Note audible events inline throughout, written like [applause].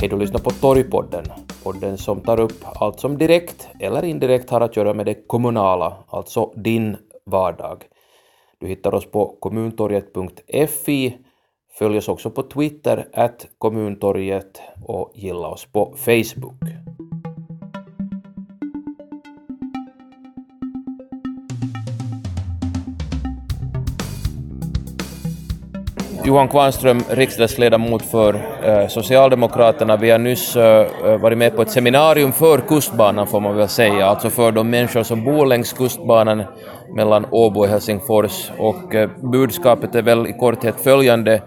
Hej, du lyssnar på Torgpodden, podden som tar upp allt som direkt eller indirekt har att göra med det kommunala, alltså din vardag. Du hittar oss på kommuntorget.fi, följ oss också på Twitter, at kommuntorget och gilla oss på Facebook. Johan Kvarnström, riksdagsledamot för eh, Socialdemokraterna. Vi har nyss eh, eh, varit med på ett seminarium för kustbanan får man väl säga, alltså för de människor som bor längs kustbanan mellan Åbo och Helsingfors. Och budskapet är väl i korthet följande.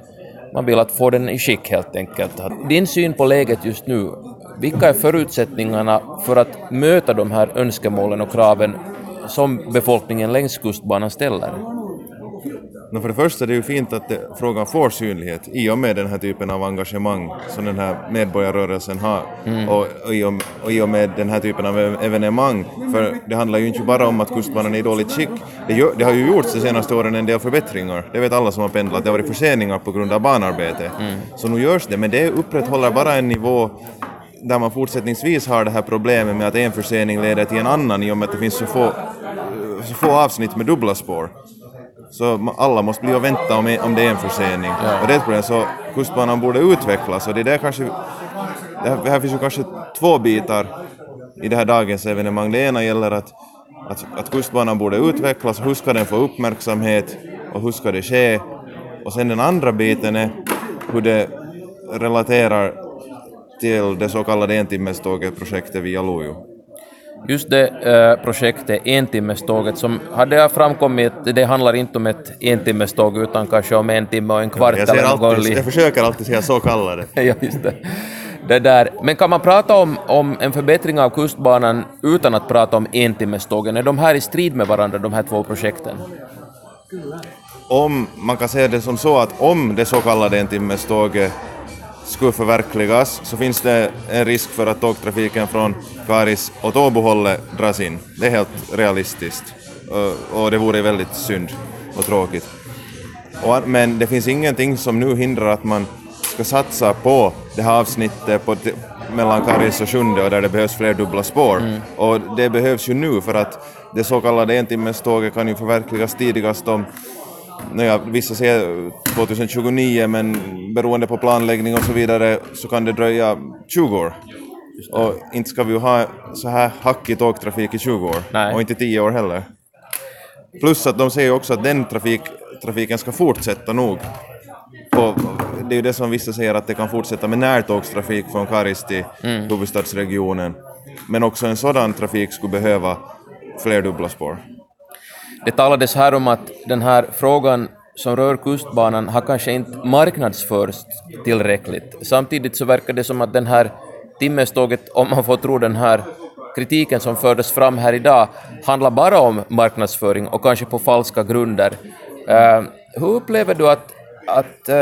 Man vill att få den i skick helt enkelt. Din syn på läget just nu, vilka är förutsättningarna för att möta de här önskemålen och kraven som befolkningen längs kustbanan ställer? No, för det första det är det ju fint att det, frågan får synlighet i och med den här typen av engagemang som den här medborgarrörelsen har mm. och, och, i och, och, i och med den här typen av evenemang. För det handlar ju inte bara om att kustbanan är i dåligt skick. Det, gör, det har ju gjorts de senaste åren en del förbättringar. Det vet alla som har pendlat. Det har varit förseningar på grund av banarbete. Mm. Så nu görs det, men det upprätthåller bara en nivå där man fortsättningsvis har det här problemet med att en försening leder till en annan i och med att det finns så få, så få avsnitt med dubbla spår. Så alla måste bli och vänta om, om det är en försening. Ja. Och det är ett problem, så kustbanan borde utvecklas och det där kanske... Det här, här finns ju kanske två bitar i det här dagens evenemang. Det ena gäller att, att, att kustbanan borde utvecklas, hur ska den få uppmärksamhet och hur ska det ske? Och sen den andra biten är hur det relaterar till det så kallade entimmeståget-projektet via Lojo. Just det äh, projektet Entimmeståget som hade framkommit, det handlar inte om ett entimmeståg utan kanske om en timme och en kvart ja, jag, alltid, jag försöker alltid säga så kallade. [laughs] ja, just det. det där. Men kan man prata om, om en förbättring av kustbanan utan att prata om entimmestågen? Är de här i strid med varandra, de här två projekten? Om man kan säga det som så att om det så kallade entimmeståget skulle förverkligas så finns det en risk för att tågtrafiken från Karis åt Åbohållet dras in. Det är helt realistiskt och det vore väldigt synd och tråkigt. Men det finns ingenting som nu hindrar att man ska satsa på det här avsnittet på mellan Karis och Sjunde och där det behövs fler dubbla spår. Mm. Och det behövs ju nu för att det så kallade entimmeståget kan ju förverkligas tidigast om Nåja, vissa säger 2029 men beroende på planläggning och så vidare så kan det dröja 20 år. Och inte ska vi ju ha så här hackig tågtrafik i 20 år. Nej. Och inte 10 år heller. Plus att de säger också att den trafik, trafiken ska fortsätta nog. Och det är ju det som vissa säger att det kan fortsätta med närtågstrafik från Karis till mm. huvudstadsregionen. Men också en sådan trafik skulle behöva fler dubbla spår. Det talades här om att den här frågan som rör kustbanan har kanske inte marknadsförts tillräckligt. Samtidigt så verkar det som att den här timmeståget, om man får tro den här kritiken som fördes fram här idag, handlar bara om marknadsföring och kanske på falska grunder. Uh, hur upplever du att, att uh,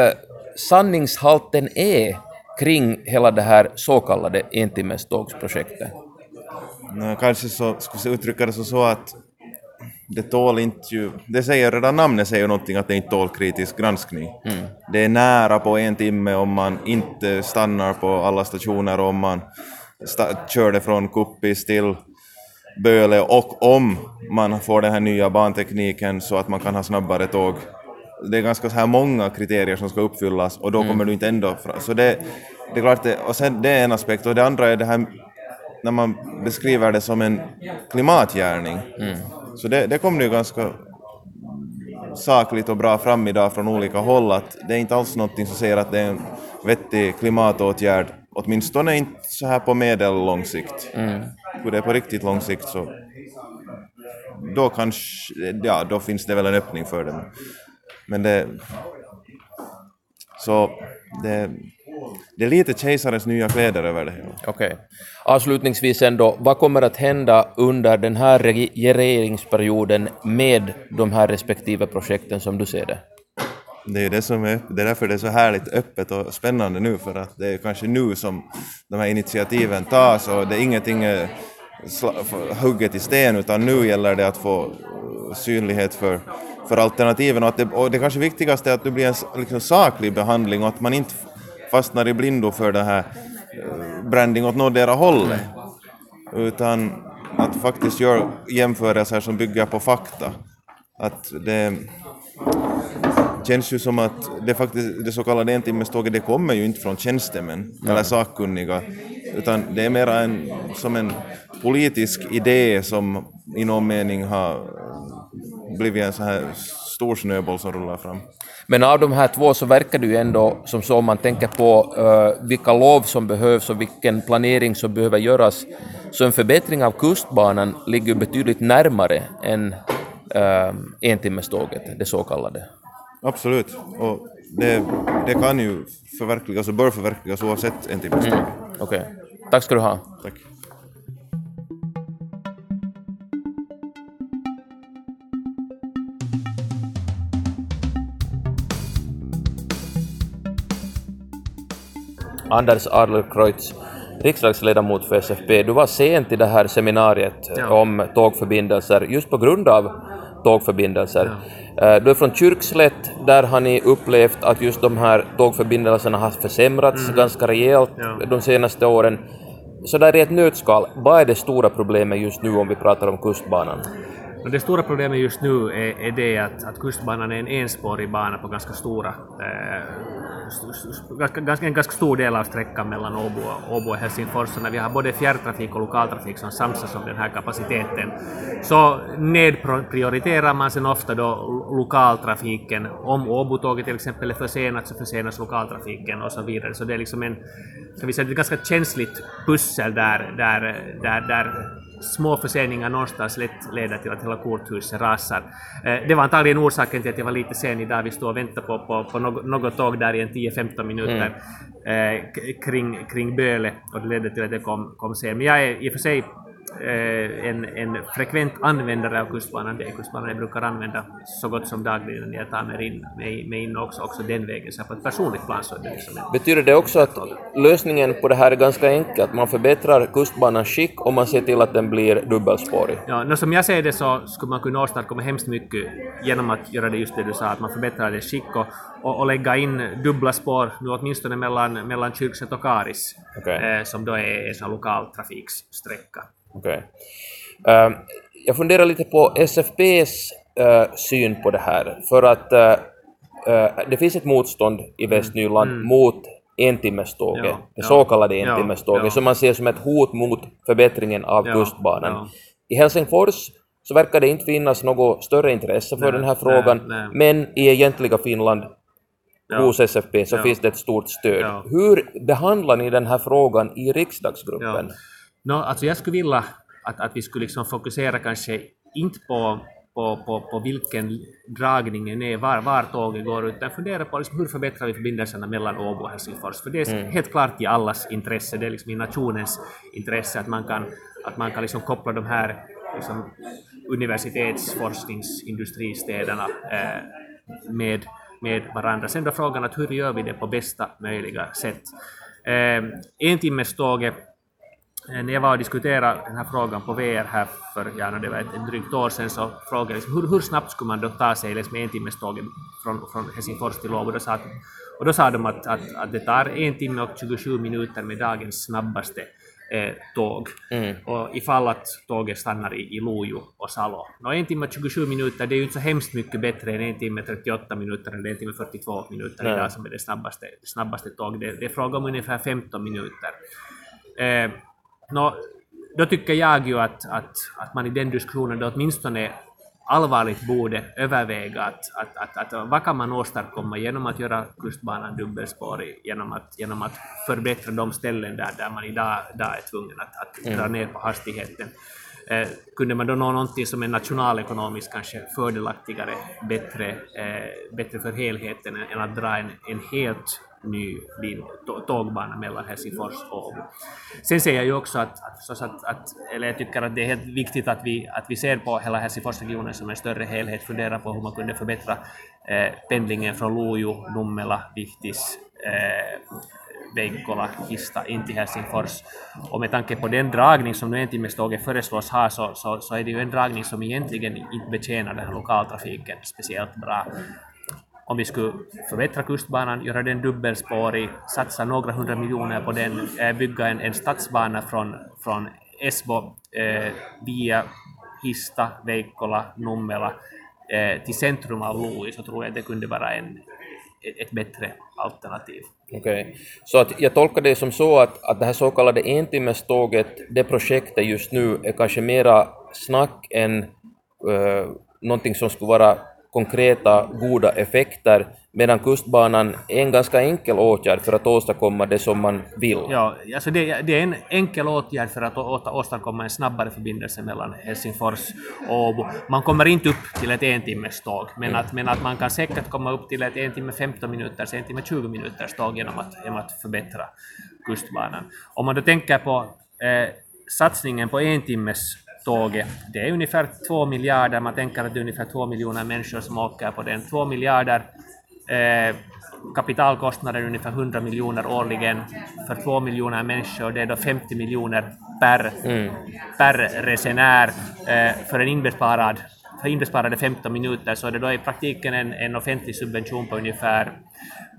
sanningshalten är kring hela det här så kallade entimmestågsprojektet? Kanske så skulle jag uttrycka det så att det tål inte ju, det säger redan namnet säger någonting att det inte tål kritisk granskning. Mm. Det är nära på en timme om man inte stannar på alla stationer och om man kör det från Kuppis till Böle och om man får den här nya bantekniken så att man kan ha snabbare tåg. Det är ganska så här många kriterier som ska uppfyllas och då mm. kommer du inte ändå fram. Så det, det är klart, det, och sen det är en aspekt och det andra är det här när man beskriver det som en klimatgärning. Mm så det, det kom ju ganska sakligt och bra fram idag från olika håll att det är inte alls någonting som säger att det är en vettig klimatåtgärd, åtminstone inte så här på medellång sikt. Mm. Hur det är på riktigt lång sikt så då kanske, ja då finns det väl en öppning för det. Men det, så det, det är lite kejsarens nya kläder över det hela. Okej. Okay. Avslutningsvis ändå, vad kommer att hända under den här regeringsperioden med de här respektive projekten som du ser det? Det är det som är, det är därför det är så härligt öppet och spännande nu, för att det är kanske nu som de här initiativen tas och det är ingenting eh, hugget i sten, utan nu gäller det att få synlighet för, för alternativen och, att det, och det kanske viktigaste är att det blir en liksom saklig behandling och att man inte fastnar i blindo för det här eh, branding åt någotdera hållet, utan att faktiskt göra jämförelser som bygger på fakta. Att det känns ju som att det, faktiskt, det så kallade entimmeståget det kommer ju inte från tjänstemän ja. eller sakkunniga, utan det är mera en, som en politisk idé som i någon mening har blivit en så här stor snöboll som rullar fram. Men av de här två så verkar det ju ändå som så om man tänker på uh, vilka lov som behövs och vilken planering som behöver göras, så en förbättring av kustbanan ligger betydligt närmare än uh, entimmeståget, det så kallade. Absolut, och det, det kan ju förverkligas och bör förverkligas oavsett entimmeståget. Mm. Okej, okay. tack ska du ha. Tack. Anders Adlercreutz, riksdagsledamot för SFP. Du var sent i det här seminariet ja. om tågförbindelser just på grund av tågförbindelser. Ja. Eh, du är från Kyrkslätt, där har ni upplevt att just de här tågförbindelserna har försämrats mm. ganska rejält ja. de senaste åren. Så där i ett nötskal, vad är det stora problemet just nu om vi pratar om kustbanan? Det stora problemet just nu är, är det att, att kustbanan är en enspårig bana på ganska stora eh, ganska, en ganska stor del av sträckan mellan Åbo, Åbo och Helsingfors, så när vi har både fjärrtrafik och lokaltrafik som samsas om den här kapaciteten, så nedprioriterar man sen ofta då lokaltrafiken. Om Åbo-tåget till exempel är försenat så försenas lokaltrafiken och så vidare. Så det är liksom en, ska vi säga, ett ganska känsligt pussel där, där, där, där små förseningar någonstans lätt leder till att hela korthuset rasar. Eh, det var antagligen orsaken till att jag var lite sen idag. Vi stod och väntade på, på, på något, tåg där i en 10-15 minuter mm. kring, kring Böle och det ledde till att jag kom, kom sen. Men jag är i och för sig Eh, en, en frekvent användare av kustbanan. Det är kustbanan jag brukar använda så gott som dagligen när jag tar mig in, mig, mig in också, också den vägen. Så på ett personligt plan så är det liksom en... Betyder det också att lösningen på det här är ganska enkel, att man förbättrar kustbanans skick och man ser till att den blir dubbelspårig? Ja, no, som jag ser det så skulle man kunna åstadkomma hemskt mycket genom att göra det just det du sa, att man förbättrar dess skick och, och, och lägga in dubbla spår, nu åtminstone mellan, mellan Kyrkset och Karis, okay. eh, som då är en lokal trafiksträcka. Okay. Uh, jag funderar lite på SFPs uh, eh, syn på det här, för att uh, det finns ett motstånd i mm. Västnyland mm. mot entimmeståget, ja, det så kallade ja, entimmeståget, ja, som man ser som ett hot mot förbättringen av kustbanan. I Helsingfors så verkar det inte finnas något större intresse för nej, den här frågan, nej, nej. men i egentliga Finland hos SFP så finns det ett stort stöd. Hur behandlar ni den här frågan i riksdagsgruppen? No, alltså jag skulle vilja att, att vi skulle liksom fokusera kanske inte på, på, på, på vilken dragningen är, var, var tåget går, utan fundera på liksom hur förbättrar vi förbindelserna mellan Åbo och Helsingfors. För det är mm. helt klart i allas intresse, det är liksom i nationens intresse att man kan, att man kan liksom koppla de här liksom, universitetsforskningsindustristäderna eh, med, med varandra. Sen då frågan att hur gör vi det på bästa möjliga sätt. Eh, entimmeståget Eh, när jag var och diskuterade den här frågan på VR här för ja, det var ett, drygt år sedan så frågade jag liksom, hur, hur snabbt skulle man då ta sig liksom, en timmes tåg från, från Helsingfors till Åbo? Och, och då sa de att, att, att det tar en timme och 27 minuter med dagens snabbaste eh, tåg. Mm. Och ifall att tåget stannar i, i Lojo och Salo. Och en timme och 27 minuter, det är ju inte så hemskt mycket bättre än en timme 38 minuter eller en timme 42 minuter Nej. idag som är det snabbaste, snabbaste tåget. Det, det är fråga om ungefär 15 minuter. Eh, No, då tycker jag ju att, att, att man i den diskussionen då åtminstone allvarligt borde överväga att, att, att, att vad kan man åstadkomma genom att göra kustbanan dubbelspårig, genom att, genom att förbättra de ställen där, där man idag, idag är tvungen att, att mm. dra ner på hastigheten. Eh, kunde man då nå någonting som är nationalekonomiskt kanske fördelaktigare, bättre, eh, bättre för helheten än att dra en, en helt ny tågbana mellan Helsingfors och Åbo. Sen säger jag ju också att, att, att, att, eller jag tycker att det är helt viktigt att vi, att vi ser på hela Helsingforsregionen som en större helhet, funderar på hur man kunde förbättra eh, pendlingen från Lojo, Nummela, Vihtis, eh, Veikkola, Kista in till Helsingfors. Och med tanke på den dragning som nu Entimmeståget föreslås ha så, så, så är det ju en dragning som egentligen inte betjänar den här lokaltrafiken speciellt bra. om vi skulle förbättra kustbanan, göra den dubbelspårig, satsa några hundra miljoner på den, eh, bygga en, en stadsbana från, från Esbo eh, via Hista, Veikkola, Nummela eh, till centrum av Loui så tror jag det kunde vara en, ett bättre alternativ. Okej, okay. så att jag tolkar det som så att, att det här så kallade entimmeståget, det projektet just nu är kanske mera snack än uh, någonting som skulle vara konkreta goda effekter, medan kustbanan är en ganska enkel åtgärd för att åstadkomma det som man vill. Ja, alltså det, det är en enkel åtgärd för att åstadkomma en snabbare förbindelse mellan Helsingfors och Åbo. Man kommer inte upp till ett en timmes tåg, men, mm. att, men att man kan säkert komma upp till ett en timme 15 minuters, en timme 20 minuters tåg genom att, genom att förbättra kustbanan. Om man då tänker på eh, satsningen på en timmes tåget. Det är ungefär två miljarder, man tänker att det är ungefär två miljoner människor som åker på den. Två miljarder eh, kapitalkostnader ungefär 100 miljoner årligen för två miljoner människor. Det är då 50 miljoner per, mm. per resenär eh, för en inbesparad för inbesparade 15 minuter så är det då i praktiken en, en offentlig subvention på ungefär,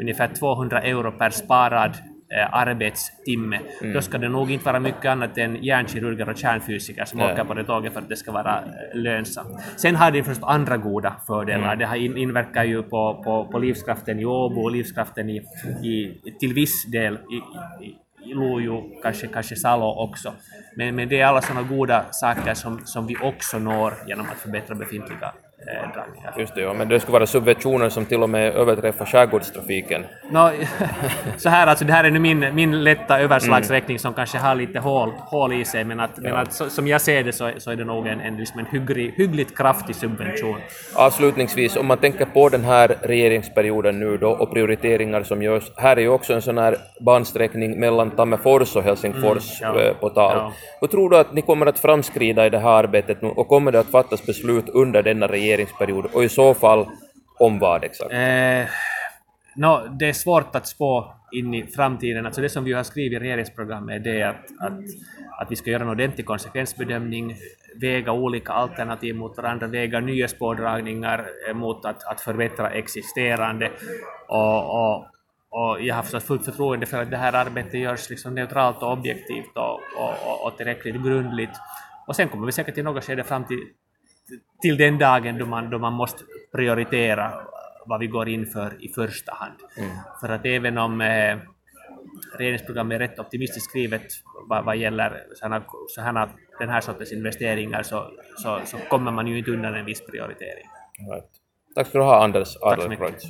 ungefär 200 euro per sparad eh, arbetstimme, mm. då ska det nog inte vara mycket annat än hjärnkirurger och kärnfysiker som åker på det tåget för att det ska vara eh, lönsamt. Sen har det förstås andra goda fördelar. Mm. Det har in, inverkar ju på, på, på livskraften i Åbo och livskraften i, i, till viss del i, i, Lojo, kanske, kanske Salo också. Men, men det är alla sådana goda saker som, som vi också når genom att förbättra befintliga. Just det, ja. men det skulle vara subventioner som till och med överträffar skärgårdstrafiken. No, [laughs] så här, alltså, det här är nu min, min lätta överslagsräkning mm. som kanske har lite hål, hål i sig, men, att, ja. men att, så, som jag ser det så, så är det nog en, en, liksom en hygglig, hyggligt kraftig subvention. Avslutningsvis, om man tänker på den här regeringsperioden nu då och prioriteringar som görs, här är ju också en sån här bansträckning mellan Tammerfors och Helsingfors mm, ja, eh, på tal. Ja. Hur tror du att ni kommer att framskrida i det här arbetet nu och kommer det att fattas beslut under denna regering regeringsperiod och i så fall om vad exakt? Eh, no, det är svårt att spå in i framtiden. Alltså det som vi har skrivit i regeringsprogrammet är det att, att, att vi ska göra en ordentlig konsekvensbedömning, väga olika alternativ mot varandra, väga nya spårdragningar eh, mot att, att förbättra existerande. Och, och, och jag har förstås fullt förtroende för att det här arbetet görs liksom neutralt och objektivt och, och, och tillräckligt grundligt. Och sen kommer vi säkert i något skede fram till till den dagen då man, då man måste prioritera vad vi går in för i första hand. Mm. För att även om eh, regeringsprogrammet är rätt optimistiskt skrivet vad, vad gäller såna, såna, den här sortens investeringar så, så, så kommer man ju inte undan en viss prioritering. Right. Tack ska du ha Anders Adlercreutz.